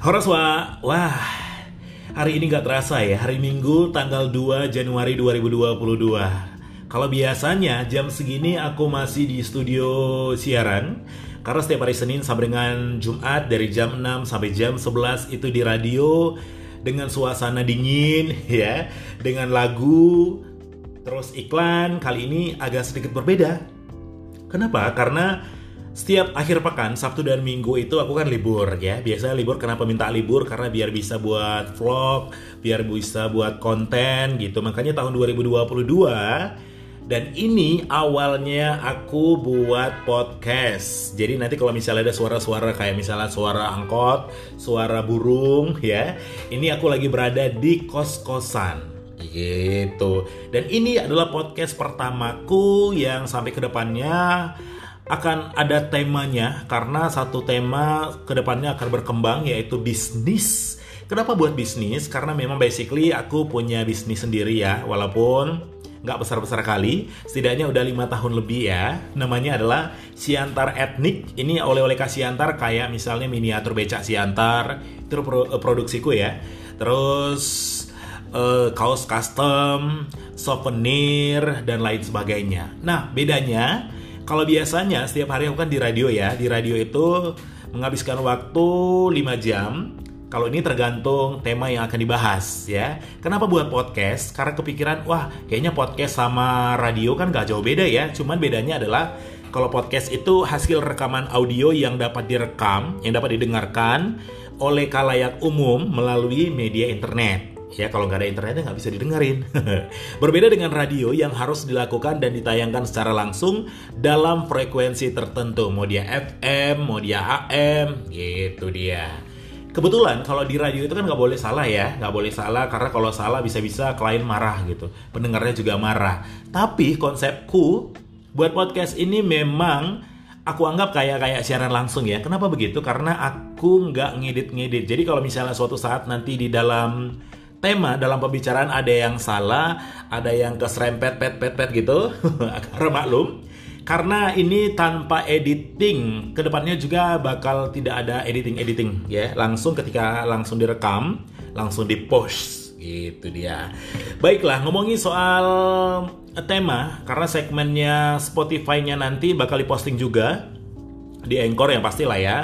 Horaswa, wah hari ini gak terasa ya, hari Minggu tanggal 2 Januari 2022 Kalau biasanya jam segini aku masih di studio siaran Karena setiap hari Senin sampai dengan Jumat dari jam 6 sampai jam 11 itu di radio Dengan suasana dingin ya, dengan lagu, terus iklan. Kali ini agak sedikit berbeda. Kenapa? Karena setiap akhir pekan Sabtu dan Minggu itu aku kan libur ya. Biasanya libur kenapa minta libur karena biar bisa buat vlog biar bisa buat konten gitu. Makanya tahun 2022 dan ini awalnya aku buat podcast. Jadi nanti kalau misalnya ada suara-suara kayak misalnya suara angkot suara burung ya ini aku lagi berada di kos-kosan. Gitu. Dan ini adalah podcast pertamaku yang sampai ke depannya akan ada temanya karena satu tema ke depannya akan berkembang yaitu bisnis. Kenapa buat bisnis? Karena memang basically aku punya bisnis sendiri ya, walaupun nggak besar-besar kali, setidaknya udah lima tahun lebih ya. Namanya adalah Siantar Etnik. Ini oleh-oleh Siantar kayak misalnya miniatur becak Siantar, itu pro produksiku ya. Terus uh, kaos custom, souvenir dan lain sebagainya. Nah, bedanya kalau biasanya setiap hari aku kan di radio ya, di radio itu menghabiskan waktu 5 jam. Kalau ini tergantung tema yang akan dibahas ya. Kenapa buat podcast? Karena kepikiran, wah kayaknya podcast sama radio kan gak jauh beda ya. Cuman bedanya adalah kalau podcast itu hasil rekaman audio yang dapat direkam, yang dapat didengarkan oleh kalayak umum melalui media internet ya kalau nggak ada internetnya nggak bisa didengarin. Berbeda dengan radio yang harus dilakukan dan ditayangkan secara langsung dalam frekuensi tertentu, mau dia FM, mau dia AM, gitu dia. Kebetulan kalau di radio itu kan nggak boleh salah ya, nggak boleh salah karena kalau salah bisa-bisa klien marah gitu, pendengarnya juga marah. Tapi konsepku buat podcast ini memang aku anggap kayak kayak siaran langsung ya. Kenapa begitu? Karena aku nggak ngedit-ngedit. Jadi kalau misalnya suatu saat nanti di dalam tema dalam pembicaraan ada yang salah, ada yang keserempet pet pet pet gitu, karena maklum. Karena ini tanpa editing, ke depannya juga bakal tidak ada editing editing ya, langsung ketika langsung direkam, langsung di post gitu dia. Baiklah ngomongin soal tema, karena segmennya Spotify-nya nanti bakal diposting juga di Anchor yang pastilah ya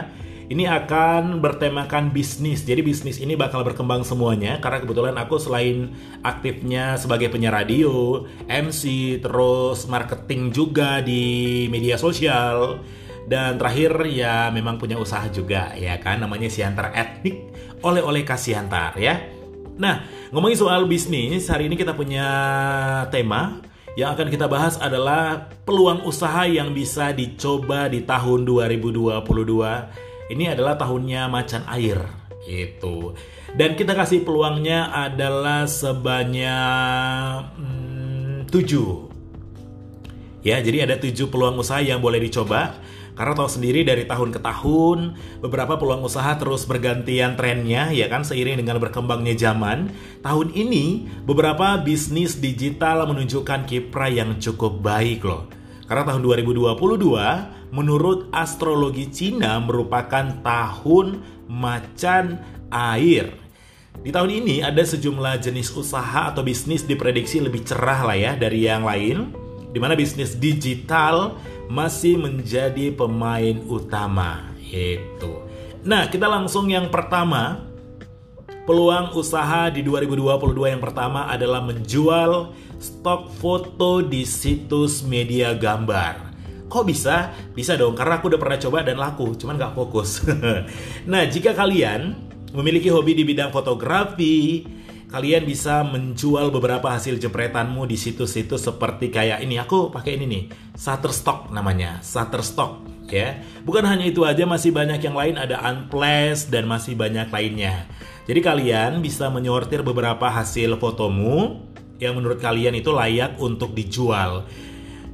ini akan bertemakan bisnis. Jadi bisnis ini bakal berkembang semuanya karena kebetulan aku selain aktifnya sebagai penyiar radio, MC, terus marketing juga di media sosial dan terakhir ya memang punya usaha juga ya kan namanya Siantar Etnik oleh-oleh Kasiantar ya. Nah, ngomongin soal bisnis, hari ini kita punya tema yang akan kita bahas adalah peluang usaha yang bisa dicoba di tahun 2022 ini adalah tahunnya macan air itu dan kita kasih peluangnya adalah sebanyak hmm, 7 ya jadi ada tujuh peluang usaha yang boleh dicoba karena tahu sendiri dari tahun ke tahun beberapa peluang usaha terus bergantian trennya ya kan seiring dengan berkembangnya zaman. Tahun ini beberapa bisnis digital menunjukkan kiprah yang cukup baik loh. Karena tahun 2022 menurut astrologi Cina merupakan tahun macan air. Di tahun ini ada sejumlah jenis usaha atau bisnis diprediksi lebih cerah lah ya dari yang lain. Di mana bisnis digital masih menjadi pemain utama. Itu. Nah, kita langsung yang pertama. Peluang usaha di 2022 yang pertama adalah menjual stok foto di situs media gambar. Kok bisa? Bisa dong, karena aku udah pernah coba dan laku, cuman gak fokus. nah, jika kalian memiliki hobi di bidang fotografi, kalian bisa menjual beberapa hasil jepretanmu di situs-situs seperti kayak ini. Aku pakai ini nih, Shutterstock namanya, Shutterstock ya. Bukan hanya itu aja, masih banyak yang lain ada Unplace dan masih banyak lainnya. Jadi kalian bisa menyortir beberapa hasil fotomu yang menurut kalian itu layak untuk dijual.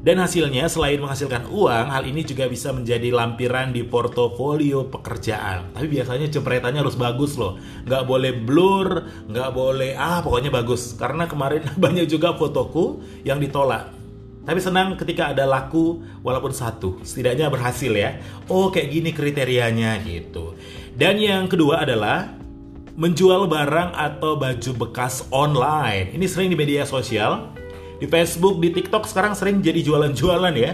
Dan hasilnya selain menghasilkan uang, hal ini juga bisa menjadi lampiran di portofolio pekerjaan. Tapi biasanya jepretannya harus bagus loh. Nggak boleh blur, nggak boleh, ah pokoknya bagus. Karena kemarin banyak juga fotoku yang ditolak. Tapi senang ketika ada laku walaupun satu. Setidaknya berhasil ya. Oh kayak gini kriterianya gitu. Dan yang kedua adalah menjual barang atau baju bekas online. Ini sering di media sosial, di Facebook, di TikTok sekarang sering jadi jualan-jualan ya.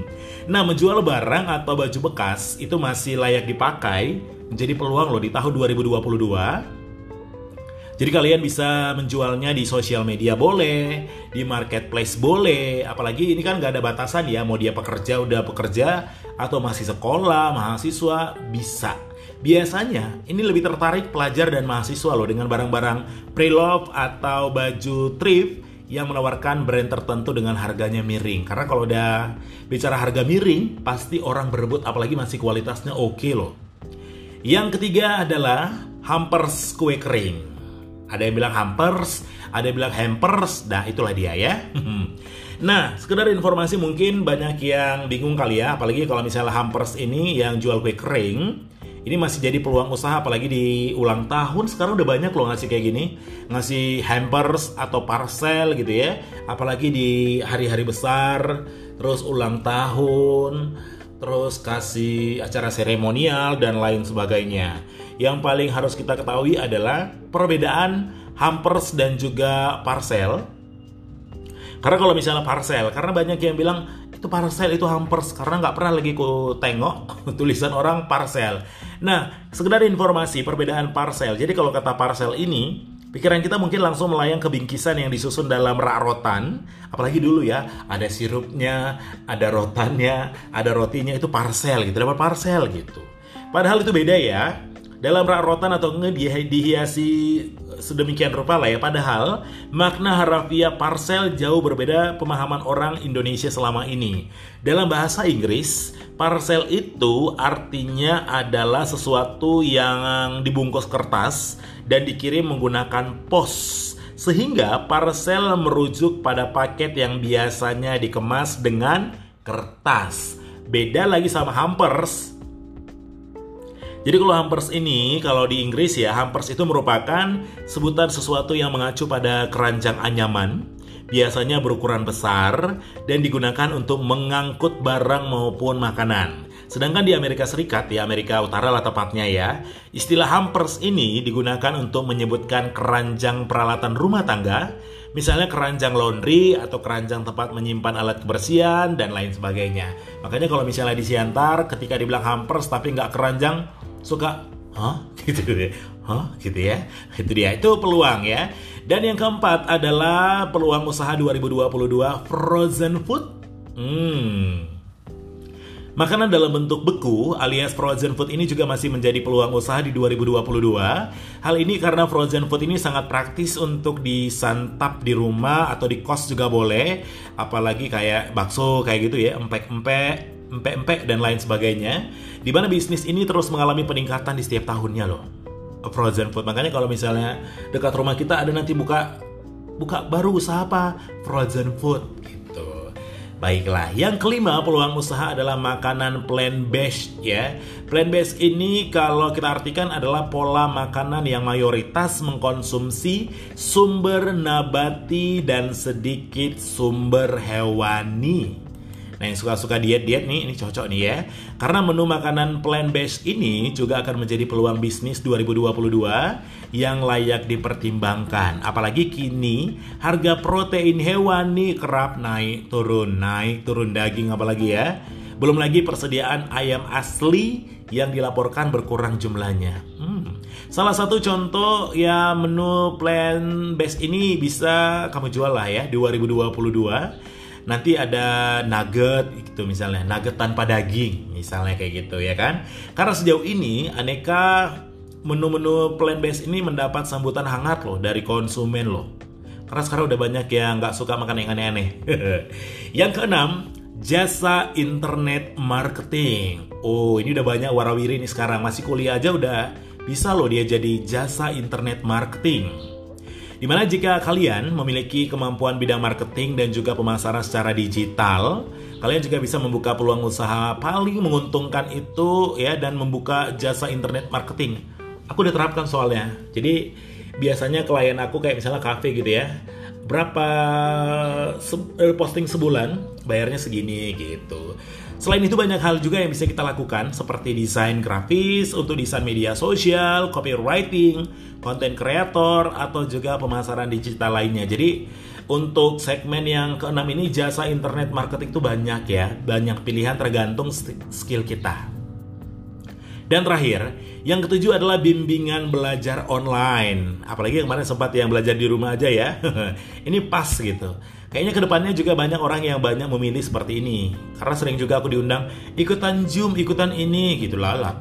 nah, menjual barang atau baju bekas itu masih layak dipakai menjadi peluang loh di tahun 2022. Jadi kalian bisa menjualnya di sosial media boleh, di marketplace boleh, apalagi ini kan nggak ada batasan ya, mau dia pekerja udah pekerja atau masih sekolah, mahasiswa bisa Biasanya ini lebih tertarik pelajar dan mahasiswa loh dengan barang-barang pre-love atau baju thrift yang menawarkan brand tertentu dengan harganya miring. Karena kalau udah bicara harga miring, pasti orang berebut apalagi masih kualitasnya oke okay loh. Yang ketiga adalah hampers kue kering. Ada yang bilang hampers, ada yang bilang hampers, nah itulah dia ya. Nah, sekedar informasi mungkin banyak yang bingung kali ya, apalagi kalau misalnya hampers ini yang jual kue kering, ini masih jadi peluang usaha apalagi di ulang tahun. Sekarang udah banyak loh ngasih kayak gini. Ngasih hampers atau parcel gitu ya. Apalagi di hari-hari besar. Terus ulang tahun. Terus kasih acara seremonial dan lain sebagainya. Yang paling harus kita ketahui adalah perbedaan hampers dan juga parcel. Karena kalau misalnya parcel karena banyak yang bilang itu parcel itu hampers karena nggak pernah lagi ku tengok tulisan orang parcel. Nah, sekedar informasi perbedaan parcel. Jadi kalau kata parcel ini, pikiran kita mungkin langsung melayang ke bingkisan yang disusun dalam rak rotan. Apalagi dulu ya, ada sirupnya, ada rotannya, ada rotinya itu parcel gitu, dapat parcel gitu. Padahal itu beda ya dalam rak rotan atau nge dihiasi sedemikian rupa lah ya padahal makna harafiah parcel jauh berbeda pemahaman orang Indonesia selama ini. Dalam bahasa Inggris parcel itu artinya adalah sesuatu yang dibungkus kertas dan dikirim menggunakan pos sehingga parcel merujuk pada paket yang biasanya dikemas dengan kertas. Beda lagi sama hampers jadi kalau hampers ini, kalau di Inggris ya, hampers itu merupakan sebutan sesuatu yang mengacu pada keranjang anyaman, biasanya berukuran besar dan digunakan untuk mengangkut barang maupun makanan. Sedangkan di Amerika Serikat, di Amerika Utara lah tepatnya ya, istilah hampers ini digunakan untuk menyebutkan keranjang peralatan rumah tangga, misalnya keranjang laundry atau keranjang tempat menyimpan alat kebersihan dan lain sebagainya. Makanya kalau misalnya di Siantar ketika dibilang hampers tapi nggak keranjang, suka hah? Gitu ya. Hah? Gitu ya. Itu dia. Itu peluang ya. Dan yang keempat adalah peluang usaha 2022 frozen food. Hmm. Makanan dalam bentuk beku alias frozen food ini juga masih menjadi peluang usaha di 2022. Hal ini karena frozen food ini sangat praktis untuk disantap di rumah atau di kos juga boleh. Apalagi kayak bakso kayak gitu ya, empek-empek empek-empek dan lain sebagainya di mana bisnis ini terus mengalami peningkatan di setiap tahunnya loh. Frozen food. Makanya kalau misalnya dekat rumah kita ada nanti buka buka baru usaha apa? Frozen food. Gitu. Baiklah yang kelima peluang usaha adalah makanan plant based ya. Plant based ini kalau kita artikan adalah pola makanan yang mayoritas mengkonsumsi sumber nabati dan sedikit sumber hewani Nah yang suka-suka diet-diet nih, ini cocok nih ya. Karena menu makanan plant-based ini juga akan menjadi peluang bisnis 2022 yang layak dipertimbangkan. Apalagi kini harga protein hewani kerap naik turun, naik turun daging apalagi ya. Belum lagi persediaan ayam asli yang dilaporkan berkurang jumlahnya. Hmm. Salah satu contoh ya menu plant-based ini bisa kamu jual lah ya 2022 nanti ada nugget gitu misalnya nugget tanpa daging misalnya kayak gitu ya kan? Karena sejauh ini aneka menu-menu plant based ini mendapat sambutan hangat loh dari konsumen loh. Karena sekarang udah banyak yang nggak suka makan yang aneh-aneh. Yang keenam jasa internet marketing. Oh ini udah banyak warawiri nih sekarang. Masih kuliah aja udah bisa loh dia jadi jasa internet marketing Di mana jika kalian memiliki kemampuan bidang marketing dan juga pemasaran secara digital, kalian juga bisa membuka peluang usaha paling menguntungkan itu ya dan membuka jasa internet marketing. Aku udah terapkan soalnya. Jadi biasanya klien aku kayak misalnya cafe gitu ya berapa eh, posting sebulan bayarnya segini gitu. Selain itu banyak hal juga yang bisa kita lakukan seperti desain grafis untuk desain media sosial, copywriting, content creator atau juga pemasaran digital lainnya. Jadi untuk segmen yang keenam ini jasa internet marketing itu banyak ya, banyak pilihan tergantung skill kita. Dan terakhir, yang ketujuh adalah bimbingan belajar online. Apalagi kemarin sempat yang belajar di rumah aja ya. ini pas gitu. Kayaknya ke depannya juga banyak orang yang banyak memilih seperti ini. Karena sering juga aku diundang ikutan Zoom, ikutan ini gitu lalap.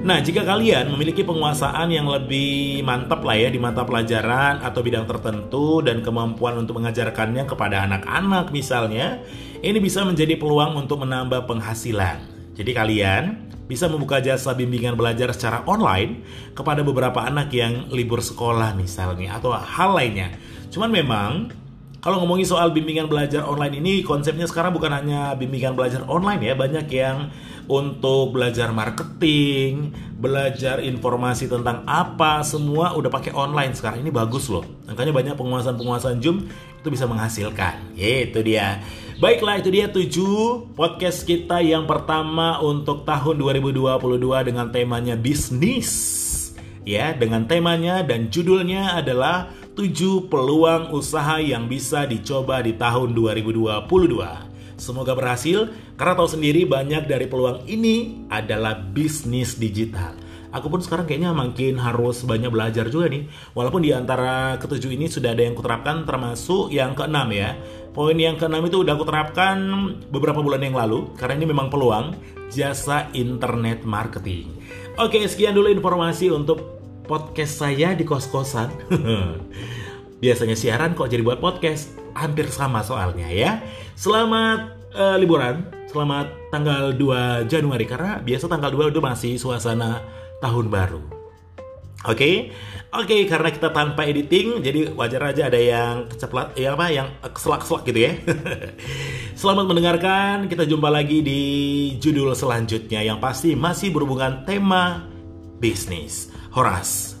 Nah, jika kalian memiliki penguasaan yang lebih mantap lah ya di mata pelajaran atau bidang tertentu dan kemampuan untuk mengajarkannya kepada anak-anak misalnya, ini bisa menjadi peluang untuk menambah penghasilan. Jadi kalian bisa membuka jasa bimbingan belajar secara online kepada beberapa anak yang libur sekolah misalnya atau hal lainnya. Cuman memang kalau ngomongin soal bimbingan belajar online ini konsepnya sekarang bukan hanya bimbingan belajar online ya, banyak yang untuk belajar marketing, belajar informasi tentang apa, semua udah pakai online sekarang. Ini bagus loh. Makanya banyak penguasaan-penguasaan Zoom itu bisa menghasilkan. Itu dia. Baiklah, itu dia tujuh podcast kita yang pertama untuk tahun 2022 dengan temanya bisnis. Ya, dengan temanya dan judulnya adalah 7 peluang usaha yang bisa dicoba di tahun 2022. Semoga berhasil, karena tahu sendiri banyak dari peluang ini adalah bisnis digital. Aku pun sekarang kayaknya makin harus banyak belajar juga nih. Walaupun di antara ketujuh ini sudah ada yang kuterapkan termasuk yang keenam ya. Poin yang keenam itu udah aku terapkan beberapa bulan yang lalu karena ini memang peluang jasa internet marketing. Oke, sekian dulu informasi untuk podcast saya di kos-kosan. Biasanya siaran kok jadi buat podcast, hampir sama soalnya ya. Selamat uh, liburan, selamat tanggal 2 Januari karena biasa tanggal 2 udah masih suasana tahun baru. Oke, okay? oke okay, karena kita tanpa editing, jadi wajar aja ada yang keceplat, ya apa, yang keselak-selak gitu ya. Selamat mendengarkan, kita jumpa lagi di judul selanjutnya yang pasti masih berhubungan tema bisnis. Horas.